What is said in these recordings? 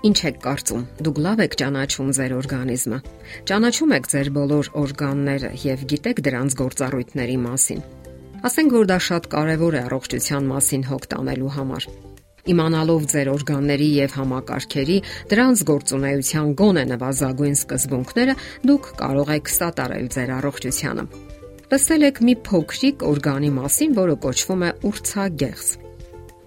Ինչ եք կարծում, դուք լավ եք ճանաչում ձեր օրգանիզմը։ Ճանաչում եք ձեր բոլոր օրգանները եւ գիտեք դրանց գործառույթների մասին։ Ասենք որ դա շատ կարեւոր է առողջության մասին հոգ տանելու համար։ Իմանալով ձեր օրգանների եւ համակարգերի դրանց գործունեության գոնե նվազագույն սկզբունքները, դուք կարող եք սատարել ձեր առողջությանը։ Լսել եք մի փոքրիկ օրգանի մասին, որը կոչվում է ուրցագեղձ։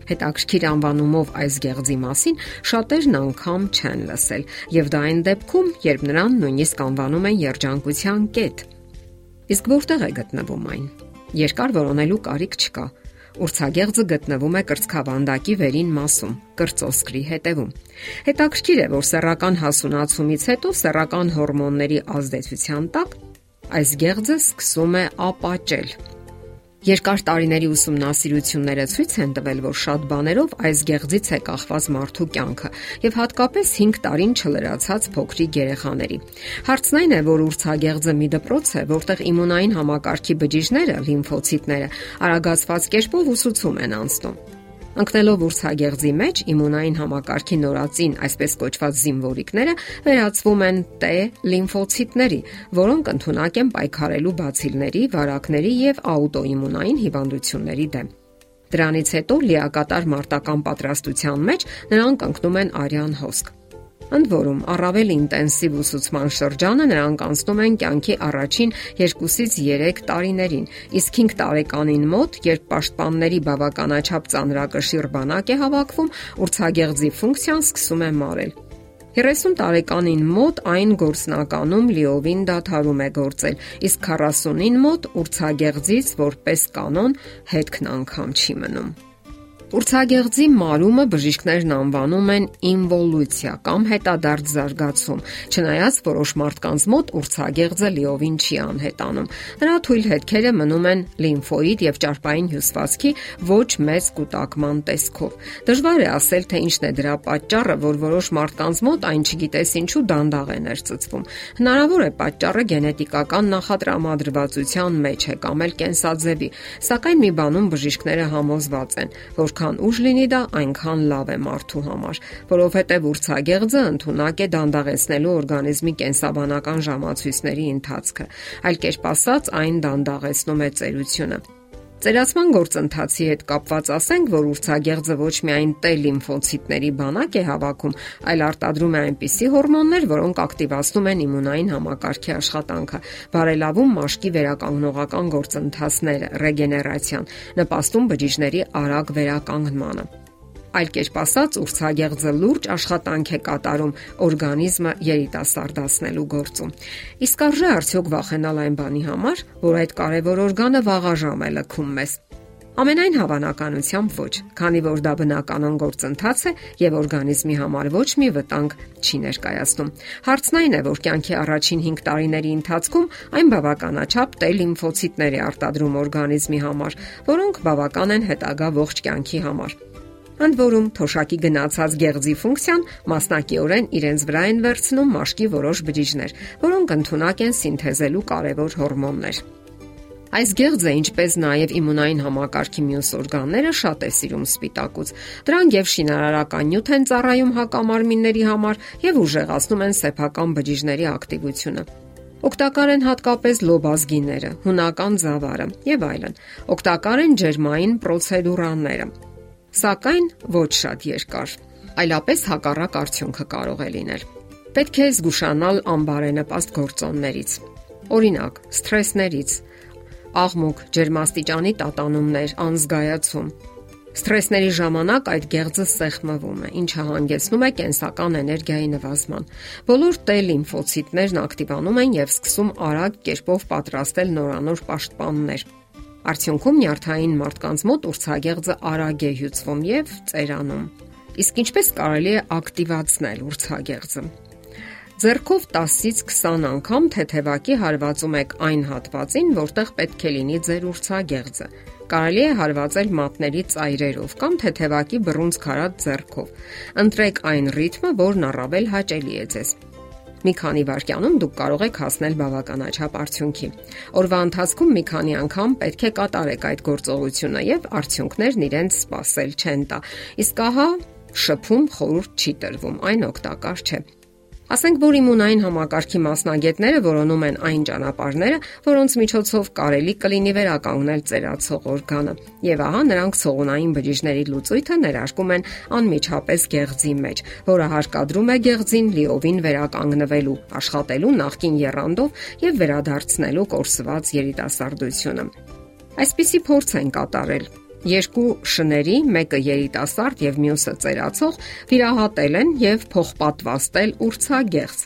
Հետաքրքիր անվանումով այս գեղձի մասին շատերն անգամ չեն լսել, եւ դա այն դեպքում, երբ նրան նույնիսկ անվանում են երջանկության կետ։ Իսկ որտեղ է գտնվում այն։ Երկար որոնելու կարիք չկա։ Ուրցագեղձը գտնվում է կրծքավանդակի վերին մասում, կրծոսկրի հետևում։ Հետաքրքիր է, որ սեռական հասունացումից հետո սեռական հորմոնների ազդեցության տակ այս գեղձը սկսում է ապաճել Երկար տարիների ուսումնասիրությունները ցույց են տվել, որ շատ բաներով այս գեղձից է կախված մարդու կյանքը եւ հատկապես 5 տարին չլրացած փոքրիկ երեխաների։ Հարցն այն է, որ ուրցագեղձը մի դպրոց է, որտեղ իմունային համակարգի բջիջները, լիմֆոցիտները արագացված կերպով ուսուցում են անցնում։ Ընկնելով ուրցագեղձի մեջ իմունային համակարգի նորածին, այսպես կոչված զինվորիկները վերածվում են T լիմֆոցիտների, որոնք ընդունակ են պայքարելու բացիլների, վարակների եւ աուտոիմունային հիվանդությունների դեմ։ Դրանից հետո լիակատար մարտական պատրաստության մեջ նրանք ընկնում են արյան հոսք։ Ընդ որում, առավել ինտենսիվ ուսուցման շրջանը նրանք անցնում են կյանքի առաջին 2-ից 3 տարիներին, իսկ 5 տարեկանին մոտ, երբ պաշտպանների բավականաչափ ծանրակշիռ բանակ է հավաքվում, ուրցագեղձի ֆունկցիան սկսում է մարել։ 30 տարեկանին մոտ այն գործնականում լիովին դադարում է գործել, իսկ 40-ին մոտ ուրցագեղձից որպես կանոն հետքն անգամ չի մնում։ Ուրցագեղձի մարումը բժիշկներն անվանում են ինվոլյուցիա կամ հետադարձ զարգացում, չնայած որոշ մարդկանց մոտ ուրցագեղձը լիովին չի անհետանում։ Նրա թույլ հետքերը մնում են լիմֆոիդ եւ ճարպային հյուսվածքի ոչ մեծ կուտակման տեսքով։ Դժվար է ասել, թե ինչն է դրա պատճառը, որ որոշ մարդկանց մոտ այն չգիտես ինչու դանդաղ է ներծծվում։ Հնարավոր է պատճառը գենետիկական նախատրամադրվածության մեջ է կամ էլ կենսաձևի, սակայն մի բանում բժիշկները համոզված են, որ Որքան ուժ լինի դա, այնքան լավ է մարդու համար, որովհետև ուրցագեղձը ընդունակ է դանդաղեցնելու օրգանիզմի կենսաբանական ժամացույցների ընթացքը։ Այլ կերպ ասած, այն դանդաղեցնում է ծերությունը։ Ծերացման գործընթացի հետ կապված ասենք, որ ուրցագեղձը ոչ միայն T լիմֆոցիտների բանակ է հավաքում, այլ արտադրում է այնպիսի հորմոններ, որոնք ակտիվացնում են իմունային համակարգի աշխատանքը, բարելավում մաշկի վերականգնողական գործընթացները, ռեգեներացիան, նպաստում բջիջների արագ վերականգնմանը։ Այլ կերպ ասած, ուրցագեղձը լուրջ աշխատանք է կատարում օրգանիզմը երիտասարդացնելու գործում։ Իսկ արժե արդյոք վախենալ այն բանի համար, որ այդ կարևոր օրգանը վաղաժամ է լքում մեզ։ Ամենայն հավանականությամբ ոչ, քանի որ դա բնականon գործընթաց է եւ օրգանիզմի համար ոչ մի վտանգ չի ներկայացնում։ Հարցն այն է, որ կյանքի առաջին 5 տարիների ընթացքում այն բավականաչափ T լիմֆոցիտներ է արտադրում օրգանիզմի համար, որոնք բավական են հետագա ողջ կյանքի համար։ Ընդ որում, թոշակի գնացած գեղձի ֆունկցիան մասնակիորեն իրենց վրա են վերցնում մաշկի որոշ բջիջներ, որոնք ընդունակ են սինթեզելու կարևոր հորմոններ։ Այս գեղձը, ինչպես նաև իմունային համակարգի մյուս օրգանները, շատ է սիրում սպիտակուց։ Դրանք եւ շինարարական նյութ են ծառայում հակամարմինների համար եւ ուժեղացնում են սեփական բջիջների ակտիվությունը։ Օգտակար են հատկապես լոբազգիները, հունական զավարը եւ այլն։ Օգտակար են ջերմային պրոցեդուրաները սակայն ոչ շատ երկար։ Այլապես հակառակ արդյունքը կարող է լինել։ Պետք է զգուշանալ անբարենպաստ գործոններից։ Օրինակ, սթրեսներից, աղմուկ, ջերմաստիճանի տատանումներ, անզգայացում։ Սթրեսների ժամանակ այդ գեղձը սեղմվում է, ինչը հանգեցնում է կենսական էներգիայի նվազման։ Բոլոր T լիմֆոցիտներն ակտիվանում են եւ սկսում արագ կերպով պատրաստել նորանոր պաշտպաններ Արդյունքում նյարդային մարդկանց մոտ ուրցագեղձը արագ է հյուծվում եւ ծերանում։ Իսկ ինչպես կարելի է ակտիվացնել ուրցագեղձը։ Ձերքով 10-ից 20 անգամ թեթևակի հարվածում եք այն հատվածին, որտեղ պետք է լինի ձեր ուրցագեղձը։ Կարելի է հարվածել մատների ծայրերով կամ թեթևակի բռունց քարած ձեռքով։ Ընտրեք այն ռիթմը, որն առավել հաճելի է ձեզ։ Մի քանի վայրկյանում դուք կարող եք հասնել բավականաչափ արդյունքի։ Օրվա ընթացքում մի քանի անգամ պետք է կատարեք այդ գործողությունը եւ արդյունքներն իրենց սпасել չեն տա։ Իսկ ահա շփում խորուրդ չի տրվում, այն օգտակար չէ։ Ասենք որ իմունային համակարգի մասնագետները որոնում են այն ճանապարհները, որոնց միջոցով կարելի կլինի վերականգնել ծերացող օրգանը։ Եվ ահա նրանք սողունային բջիջների լուծույթը ներարկում են անմիջապես գեղձի մեջ, որը հարկադրում է գեղձին լիովին վերականգնվելու, աշխատելու նախքին երանդով եւ վերադարձնելու կորսված երիտասարդությունը։ Այսպիսի փորձ են կատարել երկու շների, մեկը երիտասարդ եւ մյուսը ծերացող, վիրահատել են եւ փոխպատվաստել ուրցագեղձ։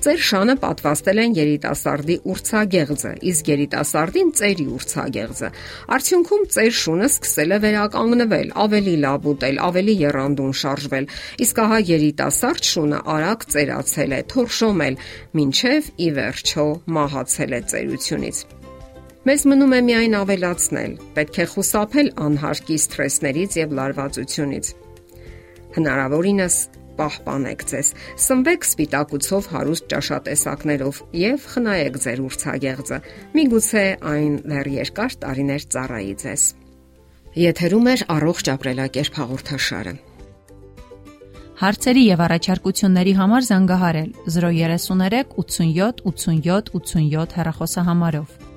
Ծեր շանը պատվաստել են երիտասարդի ուրցագեղձը, իսկ երիտասարդին ծերի ուրցագեղձը։ Արդյունքում ծեր շունը սկսել է վերականգնվել, ավելի լավ ուտել, ավելի երանդուն շարժվել, իսկ ահա երիտասարդ շունը արագ ծերացել է, թորշոմել, ինչև ի վերջո մահացել է ծերությունից։ Մեզ մնում է միայն ավելացնել. պետք է խուսափել անհարկի սթրեսներից եւ լարվածությունից։ Հնարավորինս պահպանեք ձեզ։ Սնվեք սպիտակուցով հարուստ ճաշատեսակներով եւ խնայեք ձեր ուրցագեղձը։ Միգուցե այն դեռ երկար տարիներ ծառայի ձեզ։ Եթերում է առողջ ապրելակերպ հաղորդաշարը։ Հարցերի եւ առաջարկությունների համար զանգահարել 033 87 87 87 հեռախոսահամարով։